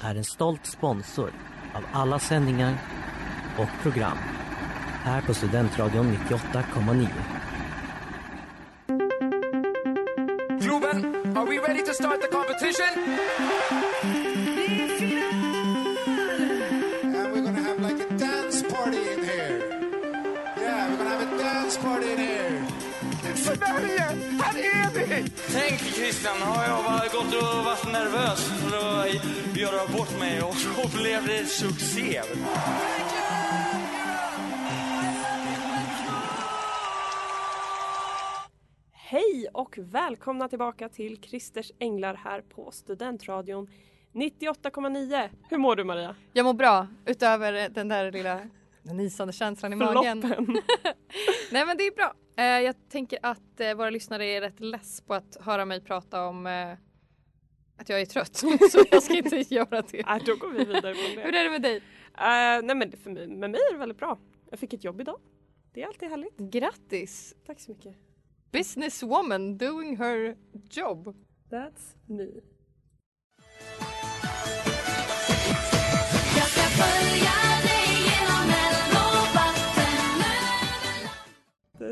är en stolt sponsor av alla sändningar och program här på Studentradion 98,9. Ruben, are we ready to start the competition? And we're gonna have like a dance party in here. Yeah, we're gonna have a dance party in here. Sverige! Tänk Christian, har jag bara gått och varit nervös för att göra bort mig och så blev det succé. Hej och välkomna tillbaka till Christers Änglar här på Studentradion 98,9. Hur mår du Maria? Jag mår bra, utöver den där lilla nysande känslan i magen. Floppen. Nej men det är bra. Eh, jag tänker att eh, våra lyssnare är rätt less på att höra mig prata om eh, att jag är trött. Så jag ska inte göra det. äh, då går vi vidare från det. Hur är det med dig? Eh, nej men för mig, med mig är det väldigt bra. Jag fick ett jobb idag. Det är alltid härligt. Grattis! Tack så mycket. Businesswoman doing her job. That's me. Jag ska följa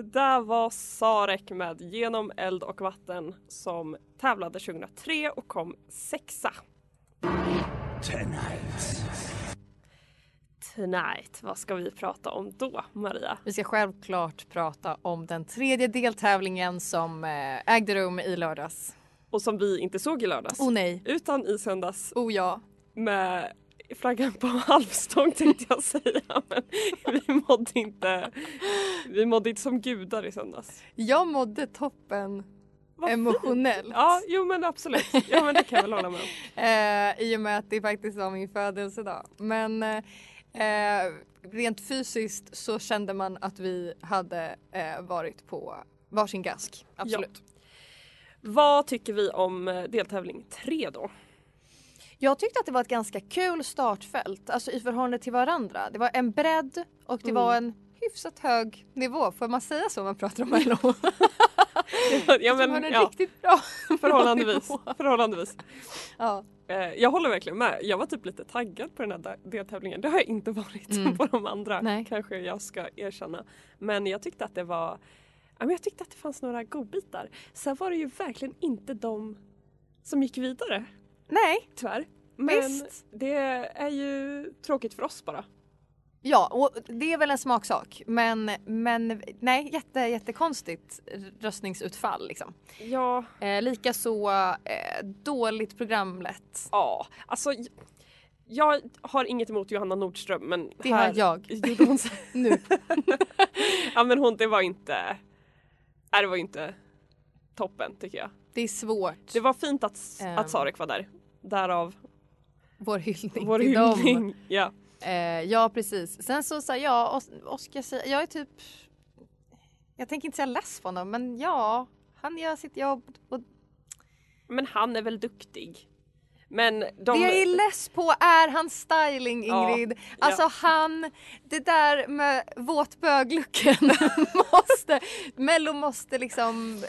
där var Sarek med Genom eld och vatten som tävlade 2003 och kom sexa. Tonight, vad ska vi prata om då Maria? Vi ska självklart prata om den tredje deltävlingen som eh, ägde rum i lördags. Och som vi inte såg i lördags. Oh nej, Utan i söndags oh ja. med flaggan på halvstång tänkte jag säga. Men vi mådde inte, vi mådde inte som gudar i söndags. Jag mådde toppen Vad fint. emotionellt. Ja, jo men absolut. Ja men det kan jag väl hålla med om. Eh, I och med att det faktiskt var min födelsedag. Men eh, rent fysiskt så kände man att vi hade eh, varit på varsin gask. Absolut. Vad tycker vi om eh, deltävling tre då? Jag tyckte att det var ett ganska kul startfält, alltså i förhållande till varandra. Det var en bredd och det var en hyfsat hög nivå, får man säga så om man pratar om LO? ja det var men en ja, riktigt bra förhållandevis. förhållandevis. Ja. Eh, jag håller verkligen med. Jag var typ lite taggad på den här deltävlingen. Det har jag inte varit Mm. på de andra. Nej. Kanske jag ska erkänna. Men jag tyckte att det var jag tyckte att det fanns några godbitar. Sen var det ju verkligen inte de som gick vidare. Nej, Tyvärr. Men Visst. det är ju tråkigt för oss bara. Ja, och det är väl en smaksak. Men, men nej, jätte, jättekonstigt röstningsutfall liksom. Ja, Eh, Likaså eh, dåligt programlett. ja alltså jag har inget emot Johanna Nordström men Det här har jag gjorde hon så- nu. Ja men hon, det var inte, nej, det var inte toppen tycker jag. Det är svårt. Det var fint att, Ehm. att Sarek var där. Därav Vår hyllning vår till dem. hyllning. Ja. Eh, ja, precis. Sen så sa jag, Os- Oskar säger, jag är typ, jag tänker inte säga less på honom, men ja, han gör sitt jobb. Och Men han är väl duktig. Men de... Det jag är less på är hans styling Ja, Ingrid. Alltså han, det där med våtböglooken måste, Mello måste liksom,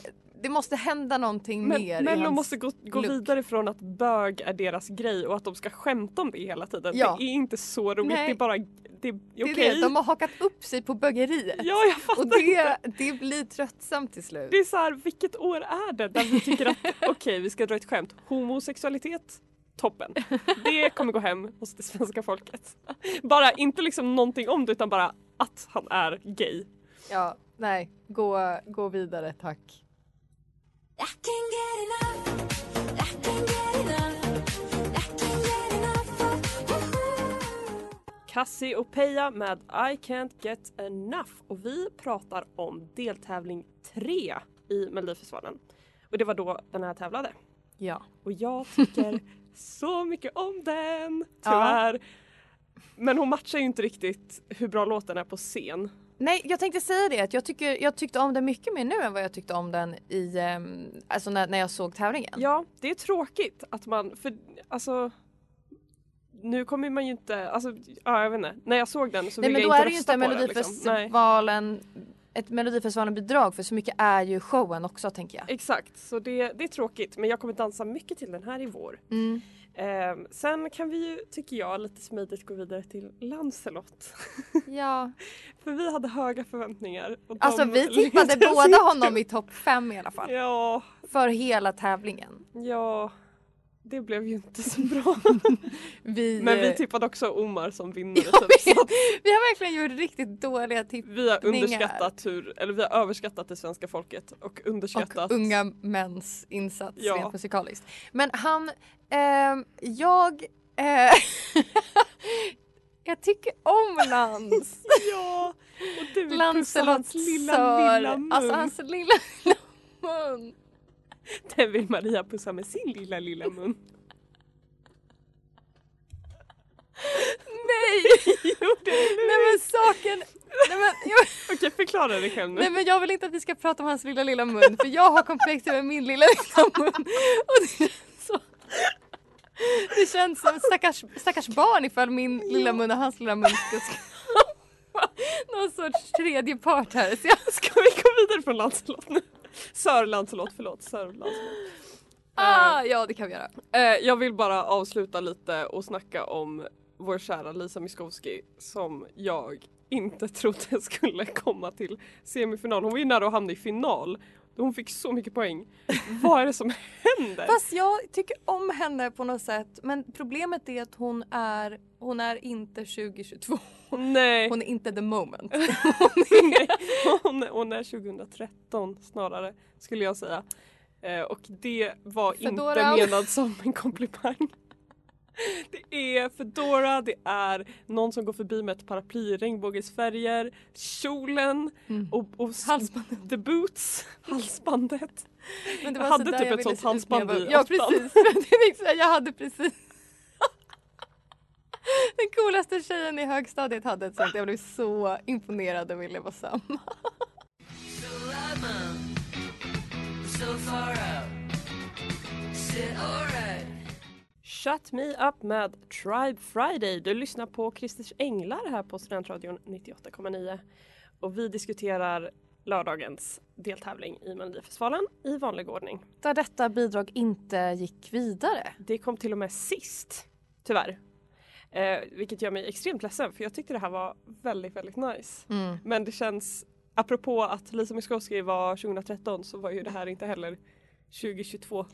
det måste hända någonting men mer Mello hans måste gå, gå vidare från att bög är deras grej och att de ska skämta om det hela tiden. Ja. Det är inte så roligt. Nej. Det är bara, det Det är det, de har hakat upp sig på bögeriet. Ja jag fattar Och det, det blir tröttsamt till slut. Det är så här, vilket år är det där vi tycker att okej vi ska dra ett skämt. Homosexualitet, toppen. Det kommer gå hem hos det svenska folket. Bara inte liksom någonting om det utan bara att han är gay. Ja, nej. Gå, gå vidare tack. Cassie och Peja med I can't get enough och vi pratar om deltävling 3 i Melodifestivalen. Och det var då den här tävlade. Ja. Och jag tycker så mycket om den, tyvärr. Men hon matchar ju inte riktigt hur bra låten är på scen. Nej, jag tänkte säga det att jag, tycker, jag tyckte om den mycket mer nu än vad jag tyckte om den i, ehm, alltså när, när jag såg tävlingen. Ja, det är tråkigt att man, för alltså nu kommer man ju inte, alltså ja, jag vet inte. När jag såg den så Nej ville men jag då inte är det ju rösta inte på den. Liksom. Nej. Melodifestivalen, ett Melodifestivalen-bidrag för så mycket är ju showen också tänker jag. Exakt, så det, det är tråkigt men jag kommer dansa mycket till den här i vår. Mm. Ehm, sen kan vi ju, tycker jag, lite smidigt gå vidare till Lancelot. Ja. För vi hade höga förväntningar. Alltså vi tippade båda honom i topp fem i alla fall. Ja, För hela tävlingen. ja. Det blev ju inte så bra. Vi, Men vi eh, tippade också Omar som vinnare. Typ, vi har verkligen gjort riktigt dåliga tips. vi har Tippningar. underskattat hur, eller vi har överskattat det svenska folket och underskattat. Och unga mäns insats Ja. rent musikaliskt. Men han, ehm, jag, eh, jag tycker om Lans. Ja, och du vill pussa hans lilla, lilla mun. Alltså hans lilla, lilla mun. Den vill Maria pussa med sin lilla, lilla mun. Nej! jo, det Nej men saken, nej men, jag, Okej, förklara dig själv nu. nej men jag vill inte att vi ska prata om hans lilla lilla mun för jag har komplex över min lilla lilla mun. Och det känns så. Det känns som stackars, stackars barn ifall min lilla mun och hans lilla mun ska någon sorts tredje part här. Så jag, Ska vi gå vidare från Lancelot nu? Sir Lancelot, förlåt. Sir Lancelot. ah, ja det kan vi göra. Eh, jag vill bara avsluta lite och snacka om vår kära Lisa Miskovsky som jag inte trodde skulle komma till semifinal. Hon var ju nära att hamna i final. Hon fick så mycket poäng. Vad är det som händer? Fast jag tycker om henne på något sätt men problemet är att hon är, hon är inte 2022. Nej. Hon är inte the moment. Hon, är- hon är 2013 snarare skulle jag säga. Eh, och det var Fedora. inte menat som en komplimang. Det är Fedora, det är någon som går förbi med ett paraply i regnbågsfärger, kjolen och, och s- Halsbandet. the boots, halsbandet. Men det Jag var hade så där typ jag ett sånt jag halsband i Ja precis, exakt, jag hade precis Den coolaste tjejen i högstadiet hade ett sånt, jag blev så imponerad och ville vara samma. Shut me up med Tribe Friday. Du lyssnar på Christers Änglar här på Studentradion 98,9. Och vi diskuterar lördagens deltävling i Melodifestivalen i vanlig ordning. Där detta bidrag inte gick vidare. Det kom till och med sist, tyvärr. Eh, vilket gör mig extremt ledsen för jag tyckte det här var väldigt, väldigt nice. Mm. Men det känns, apropå att Lisa Miskovsky var 2013 så var ju det här inte heller 2022.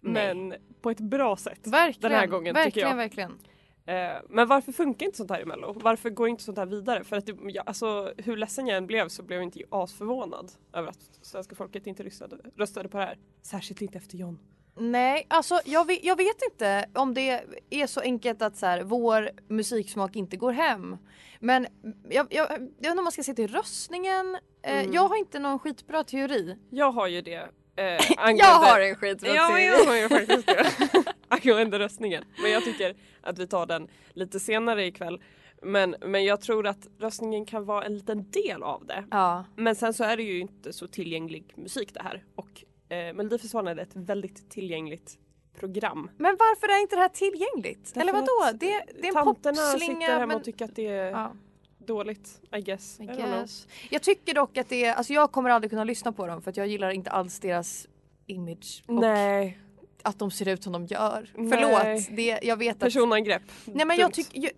Nej. Men på ett bra sätt Verkligen, den här gången verkligen, tycker jag. verkligen. Eh, men varför funkar inte sånt här i Mello? Varför går inte sånt här vidare? För att det, ja, alltså, hur ledsen jag än blev så blev jag inte asförvånad över att svenska folket inte röstade, röstade på det här. Särskilt inte efter John. Nej, alltså jag vet, jag vet inte om det är så enkelt att så här, vår musiksmak inte går hem. Men jag, jag, jag vet inte om man ska se till röstningen. Eh, Mm. Jag har inte någon skitbra teori. Jag har ju det. Eh, Jag angående- har en skitbra Ja, men jag har ju faktiskt det. Angående röstningen. Men jag tycker att vi tar den lite senare ikväll. Men, men jag tror att röstningen kan vara en liten del av det. Ja. Men sen så är det ju inte så tillgänglig musik det här. Och eh, Melodifestivalen är ett väldigt tillgängligt program. Men varför är inte det här tillgängligt? Därför Eller vadå? Det, det är en Tanterna popslinga. sitter hemma men... och tycker att det är Ja, dåligt, I guess. I guess. Jag tycker dock att det är, alltså jag kommer aldrig kunna lyssna på dem för att jag gillar inte alls deras image. Och Nej, att de ser ut som de gör. Nej. Förlåt, det, jag vet att... personangrepp. Nej men jag tycker...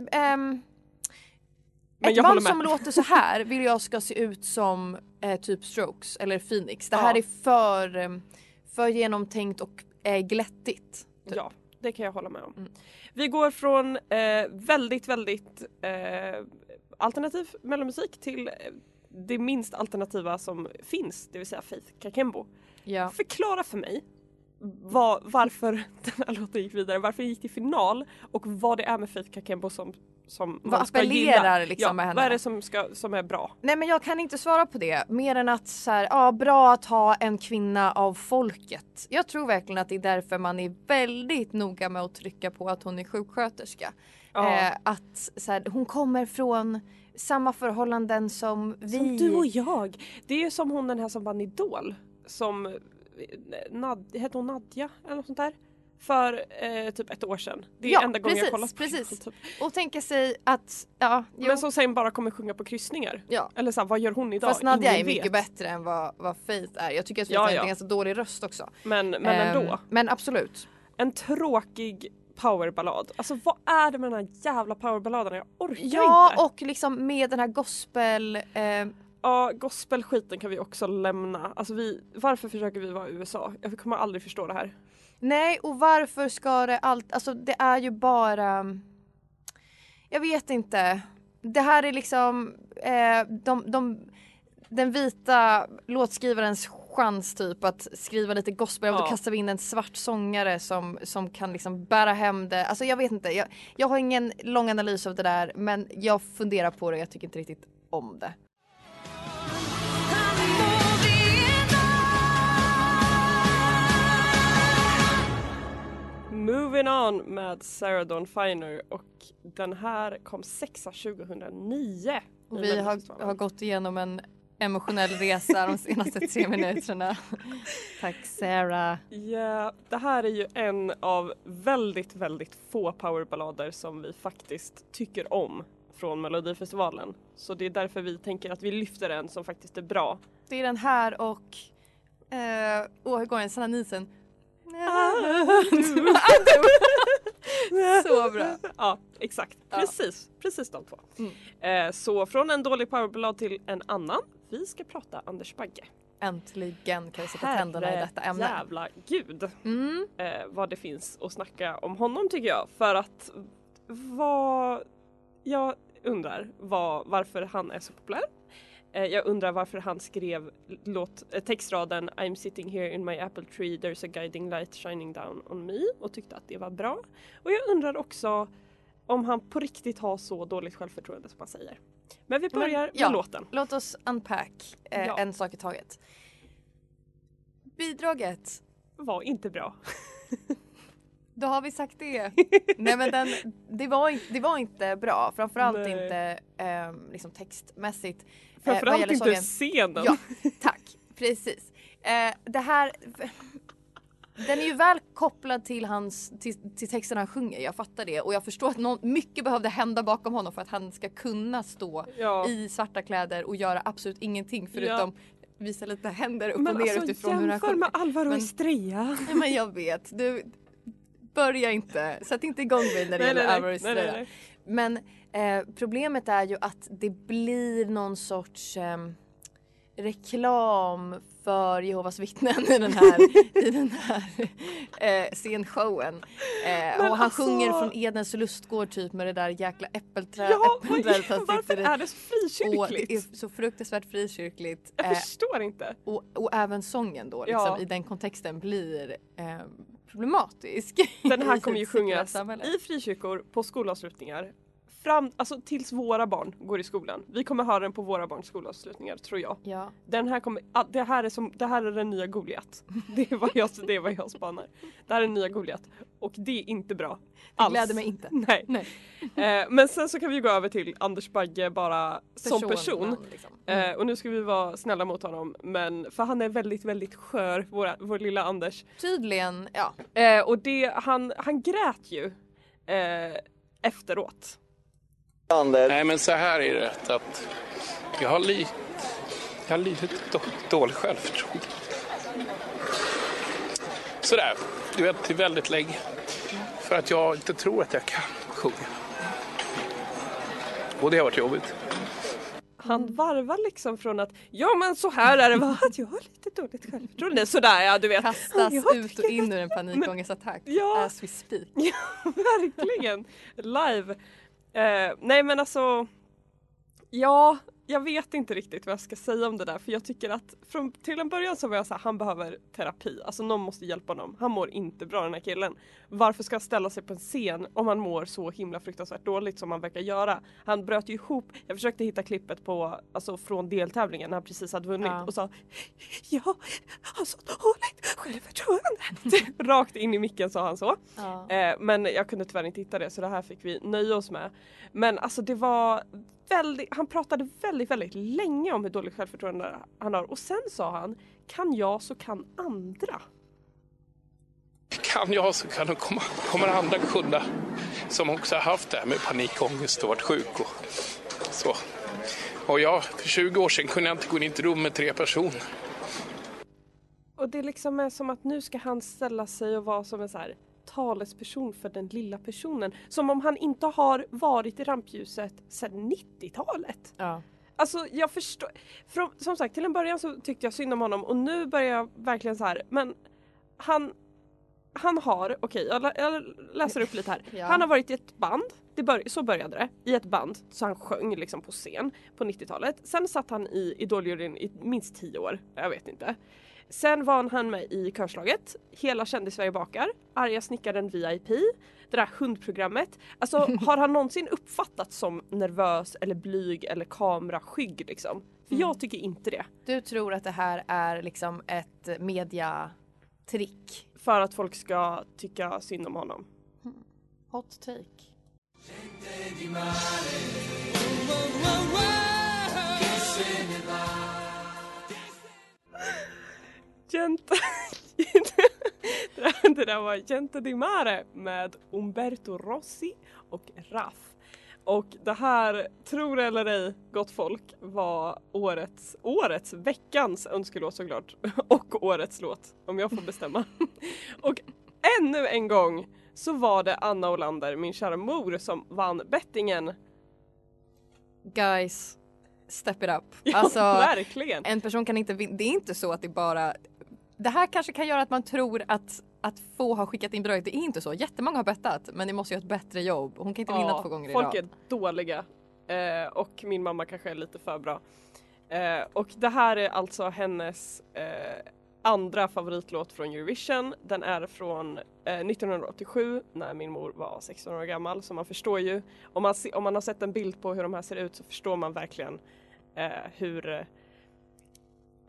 Men ett band som låter så här vill jag ska se ut som eh, typ Strokes eller Phoenix. Det Ja. här är för, ehm, för genomtänkt och eh, glättigt. typ. Ja, det kan jag hålla med om. Mm. Vi går från eh, väldigt, väldigt eh, alternativ mellomusik till eh, det minst alternativa som finns, det vill säga Faith Kakembo. Ja. Förklara för mig vad, varför den här låten gick vidare, varför den gick till final och vad det är med Faith Kakembo som, som Vad man ska appellerar gilla. liksom ja, med henne? Vad är det som, ska, som är bra? Nej men jag kan inte svara på det mer än att så här, ja bra att ha en kvinna av folket. Jag tror verkligen att det är därför man är väldigt noga med att trycka på att hon är sjuksköterska. Ja. Eh, att så här, hon kommer från samma förhållanden som vi. Som du och jag. Det är ju som hon den här som vann Idol. Som, Nad, hette hon Nadja eller något sånt där? För eh, typ ett år sedan. Det är Ja, enda gången jag kollat på precis. Idol, typ. Och tänka sig att, ja, jo. Men som sen bara kommer sjunga på kryssningar. ja. Eller så här, vad gör hon idag? Fast Nadja Ingen är mycket vet. bättre än vad, vad Faith är. Jag tycker att Faith Ja, har ja. en ganska dålig röst också. Men, men ändå. Men absolut. En tråkig powerballad. Alltså vad är det med den här jävla powerballaden? Jag orkar Ja inte. och liksom med den här gospel eh, Ja, gospelskiten kan vi också lämna. Alltså vi, varför försöker vi vara i USA? Jag kommer aldrig förstå det här. Nej och varför ska det allt, alltså det är ju bara Jag vet inte. Det här är liksom eh, de, de, den vita låtskrivarens chans typ att skriva lite gospel och då kastar vi in en svart sångare som, som kan liksom bära hem det. Alltså jag vet inte, jag, jag har ingen lång analys av det där men jag funderar på det och jag tycker inte riktigt om det. Moving on med Sarah Dawn Finer och den här kom sexa 2009. Och i vi har, har gått igenom en emotionell resa de senaste tre minuterna. Tack Sarah. Ja, det här är ju en av väldigt, väldigt få powerballader som vi faktiskt tycker om från Melodifestivalen. Så det är därför vi tänker att vi lyfter en som faktiskt är bra. Det är den här och... Eh, åh, hur går den? Sanna Nielsen. Så bra. Ja, exakt. Ja. Precis, precis de två. Mm. Eh, så från en dålig powerballad till en annan. Vi ska prata Anders Bagge. Äntligen kan vi sätta tänderna i detta ämne. jävla gud Mm. eh, vad det finns att snacka om honom tycker jag. För att vad jag undrar var, varför han är så populär. Eh, jag undrar varför han skrev låt, eh, textraden I'm sitting here in my apple tree there's a guiding light shining down on me och tyckte att det var bra. Och jag undrar också om han på riktigt har så dåligt självförtroende som han säger. Men vi Men, börjar med ja. låten. Låt oss unpack eh, Ja. en sak i taget. Bidraget. Var inte bra. Då har vi sagt det. Nej men den, det, var, in- det var inte bra. Framförallt Nej. inte eh, liksom textmässigt. eh, Framförallt gäller inte sången. scenen. Ja, tack. Precis. Eh, det här... Den är ju väl kopplad till, hans, till, till texten han sjunger, jag fattar det. Och jag förstår att någon, mycket behövde hända bakom honom för att han ska kunna stå Ja. i svarta kläder och göra absolut ingenting förutom visa lite händer upp Men och ner alltså utifrån hur han jämför sjunger. med Alvaro Men- Estrella. Nej, men jag vet, du börja inte, sätt inte igång mig när det Nej, gäller nej, Alvaro Estrella. nej. Men eh, problemet är ju att det blir någon sorts ehm, reklam för Jehovas vittnen i den här, i den här eh, scenshowen. Eh, och han alltså- sjunger från Edens lustgård typ med det där jäkla äppelträ, Ja, äppelträdet han varför är det så Och det frikyrkligt? är så fruktansvärt frikyrkligt. Jag Eh, förstår inte. och, och även sången då liksom, Ja. i den kontexten blir eh, problematisk. Den här kommer ju sjungas i frikyrkor på skolavslutningar. Fram, alltså tills våra barn går i skolan. Vi kommer höra den på våra barns skolavslutningar tror jag. Ja. Den här kommer, ah, det, här är som, det här är den nya Goliat. Det är vad jag, det är vad jag spanar. Det här är den nya Goliat. Och det är inte bra. Det alls. gläder mig inte. Nej. Nej. Eh, men sen så kan vi gå över till Anders Bagge bara som Personen, person. liksom. Eh, och nu ska vi vara snälla mot honom men för han är väldigt väldigt skör, våra, vår lilla Anders. Tydligen, ja. Eh, och det, han, han grät ju eh, efteråt. Nej, men så här är det att jag har, li, jag har lite då, dåligt självförtroende. Sådär, du vet, till väldigt länge. För att jag inte tror att jag kan sjunga. Och det har varit jobbigt. Han varvar liksom från att ja men så här är det va, att jag har lite dåligt självförtroende. Sådär ja du vet. Kastas Jag ut och in ur en panikångestattack Ja. as we speak. Ja verkligen. Live. Eh, nej men alltså. Ja, jag vet inte riktigt vad jag ska säga om det där för jag tycker att från, till en början så var jag så här, han behöver terapi. Alltså någon måste hjälpa honom. Han mår inte bra den här killen. Varför ska han ställa sig på en scen om han mår så himla fruktansvärt dåligt som han verkar göra? Han bröt ju ihop. Jag försökte hitta klippet på, alltså från deltävlingen när han precis hade vunnit Ja. och sa Jag har så dåligt självförtroende. Rakt in i micken sa han så. Ja. Eh, men jag kunde tyvärr inte hitta det så det här fick vi nöja oss med. Men alltså det var väldigt, han pratade väldigt, väldigt länge om hur dåligt självförtroende han har och sen sa han Kan jag så kan andra. Kan jag så kan komma, kommer andra kunna som också har haft det här med panikångest och varit sjuk och så. Och jag, för 20 år sedan kunde jag inte gå in i ett rum med tre personer. Och det liksom är som att nu ska han ställa sig och vara som en så här talesperson för den lilla personen. Som om han inte har varit i rampljuset sedan 90-talet. Ja. Alltså jag förstår. Från, som sagt till en början så tyckte jag synd om honom och nu börjar jag verkligen så här. Men han, han har, okej jag, lä- jag läser upp lite här. Ja. Han har varit i ett band, det bör, så började det. I ett band, så han sjöng liksom på scen på 90-talet. Sen satt han i Idoljuryn i minst 10 år, jag vet inte. Sen var han med i Körslaget, Hela kändis-Sverige bakar, Arga snickaren VIP, det där hundprogrammet. Alltså har han någonsin uppfattats som nervös eller blyg eller kameraskygg liksom? För jag tycker inte det. Du tror att det här är liksom ett mediatrick? För att folk ska tycka synd om honom. Hot take. Gente... det, där, var Gente di Mare med Umberto Rossi och Raff. Och det här, tror eller ej, gott folk, var årets, årets, veckans önskelåt såklart. Och årets låt, om jag får bestämma. och ännu en gång så var det Anna Olander, min kära mor, som vann bettingen. Guys, step it up. Ja, Alltså, verkligen. en person kan inte vinna. Det är inte så att det bara... Det här kanske kan göra att man tror att, att få har skickat in bidraget. Det är inte så. Jättemånga har bettat men ni måste göra ett bättre jobb. Hon kan inte vinna två gånger i folk rad. är dåliga. Eh, och min mamma kanske är lite för bra. Eh, och det här är alltså hennes eh, andra favoritlåt från Eurovision. Den är från eh, 1987 när min mor var 16 år gammal så man förstår ju. Om man, se, om man har sett en bild på hur de här ser ut så förstår man verkligen eh, hur, eh,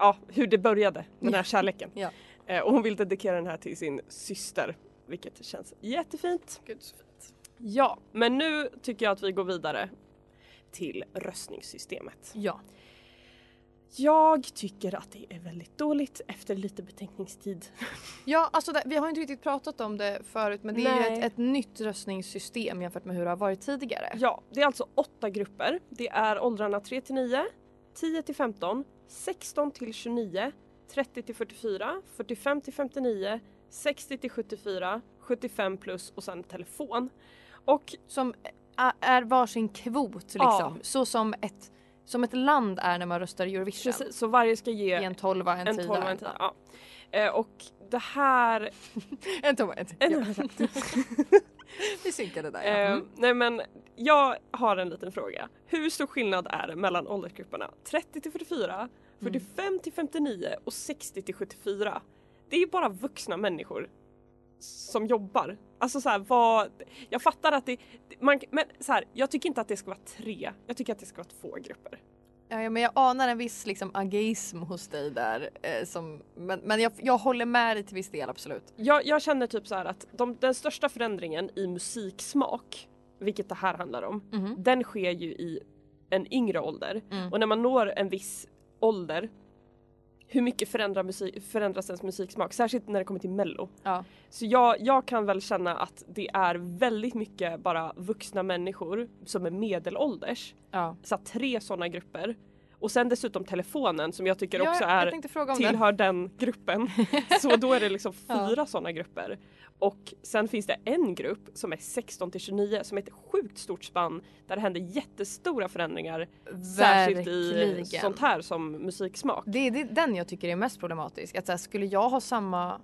ja, hur det började, den här kärleken. Ja. Eh, och hon vill dedikera den här till sin syster vilket känns jättefint. Gud så fint. Ja, men nu tycker jag att vi går vidare till röstningssystemet. Ja. Jag tycker att det är väldigt dåligt efter lite betänkningstid. Ja, alltså det, vi har inte riktigt pratat om det förut men det är ju Nej. ett, ett nytt röstningssystem jämfört med hur det har varit tidigare. Ja, det är alltså åtta grupper. Det är åldrarna 3 till 9, 10 till 15, 16 till 29, 30 till 44, 45 till 59, 60 till 74, 75 plus och sen telefon. Och Som är varsin kvot liksom. Ja. Så som ett, som ett land är när man röstar i Eurovision. precis, så varje ska ge en tolva, en, en. 12 och en 10. Ja. Eh, och det här En tolva, en Ja. Vi synkade där ja. Eh, Mm. nej men jag har en liten fråga. Hur stor skillnad är det mellan åldersgrupperna 30 till 44, 45 till 59 och 60 till 74? Det är ju bara vuxna människor som jobbar. Alltså så här, vad, jag fattar att det, man, men så här, jag tycker inte att det ska vara tre, jag tycker att det ska vara två grupper. Ja, men jag anar en viss liksom ageism hos dig där. Eh, som, men men jag, jag håller med dig till viss del absolut. Jag, jag känner typ så här att de, den största förändringen i musiksmak, vilket det här handlar om, Mhm. den sker ju i en yngre ålder. Mm. Och när man når en viss ålder, hur mycket förändrar musik, förändras ens musiksmak? Särskilt när det kommer till mello. Ja. Så jag, jag kan väl känna att det är väldigt mycket bara vuxna människor som är medelålders. Ja. Så tre sådana grupper. Och sen dessutom telefonen som jag tycker Ja, också jag är om den. tillhör den gruppen. Så då är det liksom Ja. fyra sådana grupper. Och sen finns det en grupp som är 16 till 29 som är ett sjukt stort spann där det händer jättestora förändringar. Särskilt i Verkligen. sånt här som musiksmak. Det är det, den jag tycker är mest problematisk. Att så här, skulle jag ha samma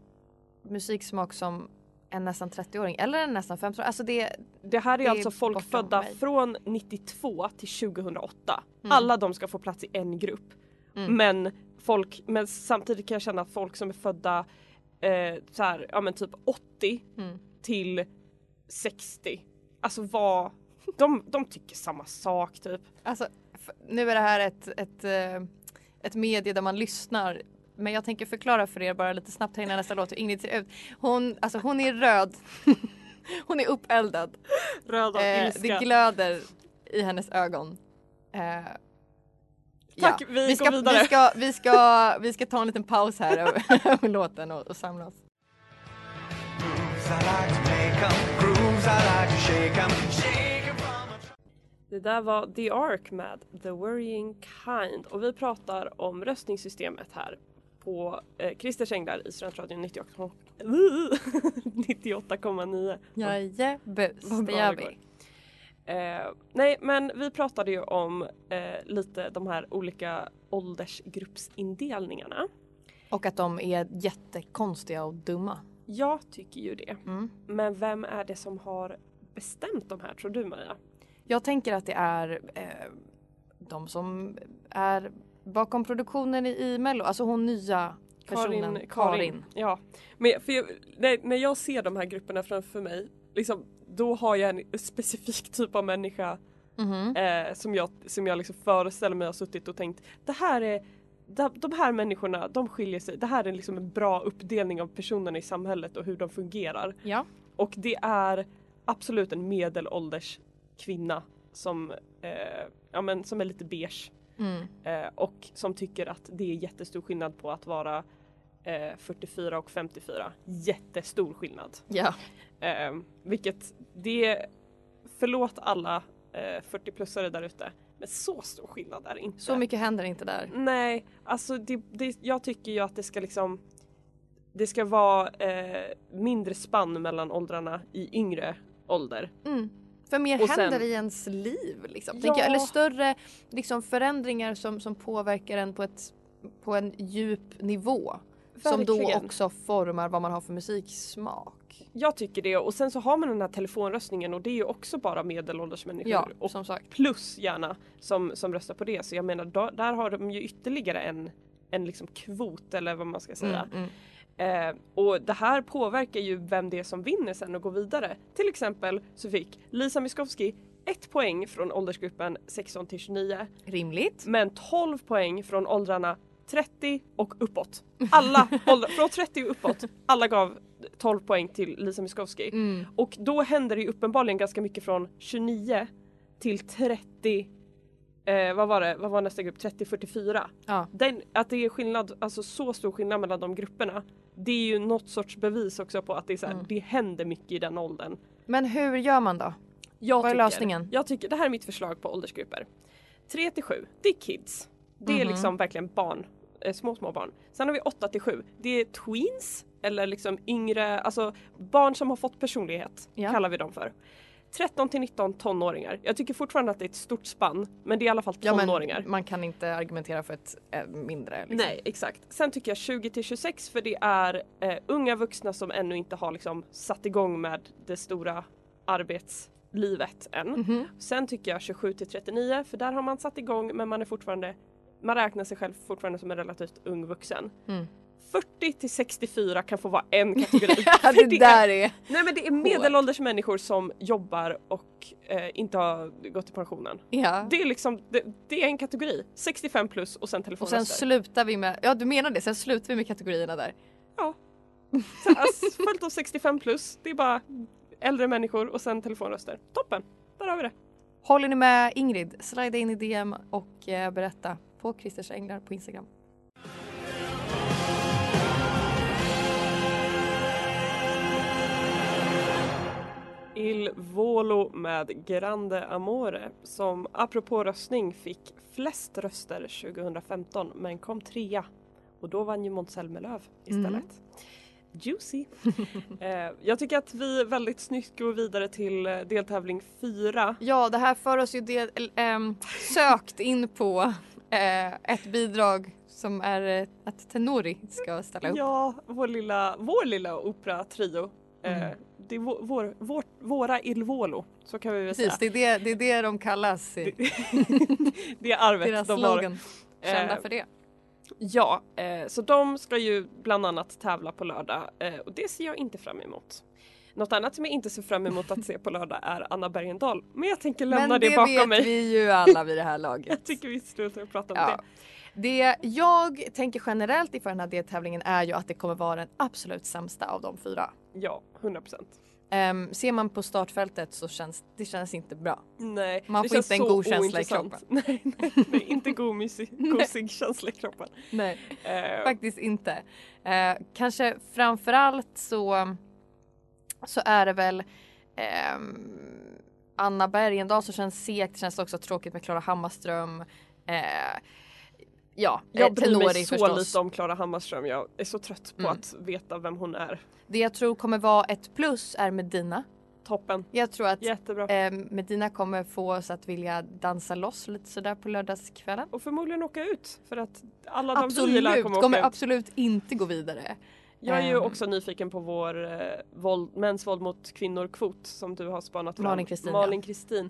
musiksmak som en nästan 30-åring eller en nästan 50-åring. Alltså det, Det här är, Det är alltså folk födda mig. från 92 till 2008. Mm. Alla de ska få plats i en grupp. Mm. Men, folk, men samtidigt kan jag känna att folk som är födda eh, så här, ja, men typ 80 Mm. till 60. Alltså vad, de, de tycker samma sak typ. Alltså, nu är det här ett, ett, eh, ett medie där man lyssnar. Men jag tänker förklara för er bara lite snabbt här innan nästa låt hur Ingrid ser ut. Hon, alltså hon är röd. hon är uppeldad. Röd av Eh, ilska. det glöder i hennes ögon. Eh, Tack, vi går ska, vidare. Vi ska, vi, ska, vi ska ta en liten paus här över, låten och, och samla oss. Det där var The Ark med The Worrying Kind och vi pratar om röstningssystemet här på eh, Christers Änglar i Studentradion 98 98,9. Jajebus, det gör det vi. Eh, nej men vi pratade ju om eh, lite de här olika åldersgruppsindelningarna. Och att de är jättekonstiga och dumma. Jag tycker ju det. Mm. Men vem är det som har bestämt de här tror du Maria? Jag tänker att det är eh, de som är bakom produktionen i, i Mello. Alltså hon nya personen. Karin, Karin. Ja. Men för jag, när, när jag ser de här grupperna framför mig, liksom, då har jag en specifik typ av människa Mhm. eh, som jag, som jag liksom föreställer mig har suttit och tänkt det här är de här människorna, de skiljer sig. Det här är liksom en bra uppdelning av personerna i samhället och hur de fungerar. Ja. Och det är absolut en medelålders kvinna som, eh, ja, men, som är lite beige. Mm. Eh, och som tycker att det är jättestor skillnad på att vara eh, 44 och 54. Jättestor skillnad. Ja. Eh, vilket det, förlåt alla eh, 40-plussare där ute, men så stor skillnad är det inte. Så mycket händer inte där. Nej, alltså det, det, jag tycker ju att det ska liksom det ska vara eh, mindre spann mellan åldrarna i yngre ålder. Mm. För mer Och sen- händer i ens liv. Liksom, Ja. Eller större liksom, förändringar som, som påverkar en på, ett, på en djup nivå. Som då Verkligen. också formar vad man har för musiksmak. Jag tycker det och sen så har man den här telefonröstningen och det är ju också bara medelålders människor. Ja, och som sagt. plus gärna som, som röstar på det. Så jag menar då, där har de ju ytterligare en, en liksom kvot eller vad man ska säga. Mm, mm. Eh, och det här påverkar ju vem det är som vinner sen och går vidare. Till exempel så fick Lisa Miskovsky ett poäng från åldersgruppen 16 till 29 Rimligt. men 12 poäng från åldrarna 30 och uppåt. Alla åldrar, från 30 och uppåt, alla gav 12 poäng till Lisa Miskovsky. Mm. Och då händer det ju uppenbarligen ganska mycket från 29 till 30 Eh, vad var det, vad var nästa grupp? 30-44. Ja. Den, att det är skillnad, alltså så stor skillnad mellan de grupperna. Det är ju något sorts bevis också på att det, är så här, Mm. det händer mycket i den åldern. Men hur gör man då? Jag Vad är tycker, lösningen? Jag tycker, det här är mitt förslag på åldersgrupper. 3 till 7, det är kids. Det är Mhm. liksom verkligen barn, eh, små små barn. Sen har vi 8 till 7, det är tweens eller liksom yngre, alltså barn som har fått personlighet Ja. kallar vi dem för. 13 till 19 tonåringar. Jag tycker fortfarande att det är ett stort spann men det är i alla fall Ja, tonåringar. men man kan inte argumentera för ett äh, mindre. Liksom. Nej exakt. Sen tycker jag 20 till 26 för det är eh, unga vuxna som ännu inte har liksom satt igång med det stora arbetslivet än. Mhm. Sen tycker jag 27 till 39 för där har man satt igång men man är fortfarande man räknar sig själv fortfarande som en relativt ung vuxen. Mm. 40 till 64 kan få vara en kategori. Ja, För det där är... Nej men det är medelålders människor som jobbar och eh, inte har gått i pensionen. Ja. Det är liksom, det, det är en kategori. 65 plus och sen Och telefonröster. sen slutar vi med, ja du menar det, sen slutar vi med kategorierna där. Så, alltså, följt av 65 plus, det är bara äldre människor och sen telefonröster. Toppen! Där har vi det. Håller ni med Ingrid? Slida in i DM och eh, berätta på Christers Änglar på Instagram. Il Volo med Grande Amore som apropå röstning fick flest röster 2015 men kom trea. Och då vann ju Måns Zelmerlöw istället. Juicy! eh, jag tycker att vi väldigt snyggt går vidare till eh, deltävling 4. Ja, det här för oss ju del, ehm, sökt in på eh, ett bidrag som är att Tenori ska ställa upp. Ja, vår lilla, vår lilla operatrio Mm. Det är vår, vår, vår, våra Il Volo, så kan vi väl Precis, säga. det är det, det är det de kallas. i- Det är arvet Deras de har. slogan. Kända Eh, för det. Ja, eh, så de ska ju bland annat tävla på lördag eh, och det ser jag inte fram emot. Något annat som jag inte ser fram emot att se på lördag är Anna Bergendahl. Men jag tänker lämna Men det, det bakom vet mig. vi ju alla vid det här laget. Jag tycker vi slutar prata om Ja. Det jag tänker generellt inför den här deltävlingen är ju att det kommer vara den absolut sämsta av de fyra. Ja, 100 procent. Um, ser man på startfältet så känns det känns inte bra. Nej, Man får inte en god känsla i kroppen. Nej, nej, nej inte god, mysig, gosig känsla i kroppen. Nej, Eh, faktiskt inte. Eh, kanske framförallt så, så är det väl ehm, Anna Bergendahl som känns segt. Det känns också tråkigt med Klara Hammarström. Eh, ja, jag eh, bryr mig så förstås. lite om Klara Hammarström. Jag är så trött på Mm. att veta vem hon är. Det jag tror kommer vara ett plus är Medina. Toppen. Jag tror att Jättebra. eh, Medina kommer få oss att vilja dansa loss lite sådär på lördagskvällen. Och förmodligen åka ut för att alla de Absolut, kommer, kommer åka ut. absolut inte gå vidare. Jag är ju Ehm. också nyfiken på vår eh, våld, mäns våld mot kvinnor-kvot som du har spanat fram. Malin Kristin, Malin Kristin.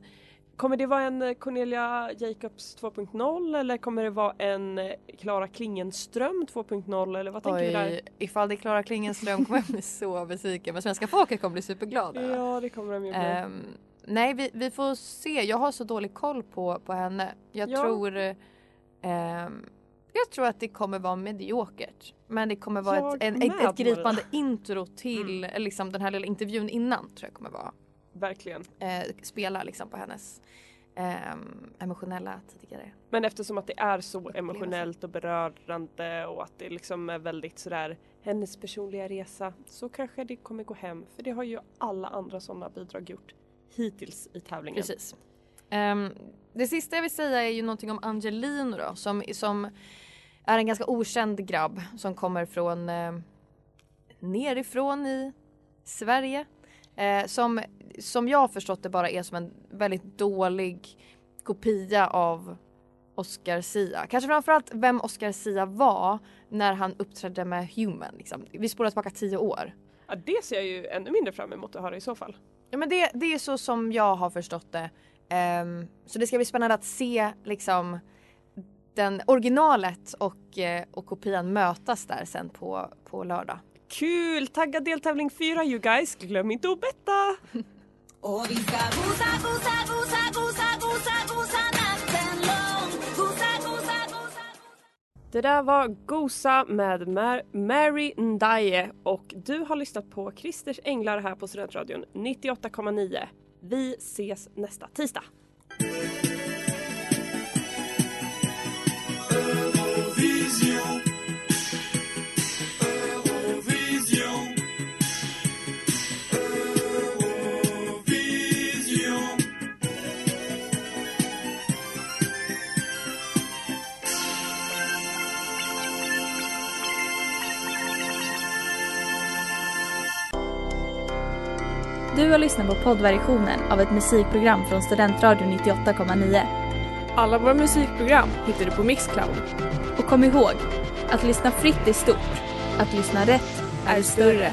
Kommer det vara en eh, Cornelia Jacobs 2.0 eller kommer det vara en eh, Klara Klingenström 2.0 eller vad tänker vi där? Oj, ifall det är Klara Klingenström kommer jag bli så besviken men svenska folket kommer bli superglada. Ja det kommer de ju bli. Ehm, nej vi, vi får se, jag har så dålig koll på, på henne. Jag Ja. tror ehm, jag tror att det kommer vara mediokert. Men det kommer vara Jag ett, en, ett, ett gripande intro till liksom, den här lilla intervjun innan tror jag kommer vara. Verkligen. Eh, spela liksom på hennes ehm, emotionella tidigare. Men eftersom att det är så emotionellt och berörande och att det liksom är väldigt sådär hennes personliga resa så kanske det kommer gå hem för det har ju alla andra sådana bidrag gjort hittills i tävlingen. Precis. Ehm, det sista jag vill säga är ju någonting om Angelino då som, som är en ganska okänd grabb som kommer från eh, nerifrån i Sverige. Eh, som, som jag har förstått det bara är som en väldigt dålig kopia av Oscar Sia. Kanske framförallt vem Oscar Sia var när han uppträdde med Human. Liksom. Vi spolar tillbaka tio år. Ja, det ser jag ju ännu mindre fram emot att höra i så fall. Ja, men det, det är så som jag har förstått det. Ehm, så det ska bli spännande att se liksom den originalet och, eh, och kopian mötas där sen på, på lördag. Kul! Taggad deltävling 4 you guys! Glöm inte att betta! Och vi ska gosa, gosa, gosa, gosa, gosa, gosa natten lång. Gosa, gosa, gosa. Det där var Gosa med Mar- Mary Ndaye och du har lyssnat på Christers Änglar här på Studentradion 98,9. Vi ses nästa tisdag. Du har lyssnat på poddversionen av ett musikprogram från Studentradion 98,9. Alla våra musikprogram hittar du på Mixcloud. Och kom ihåg, att lyssna fritt är stort. Att lyssna rätt är större.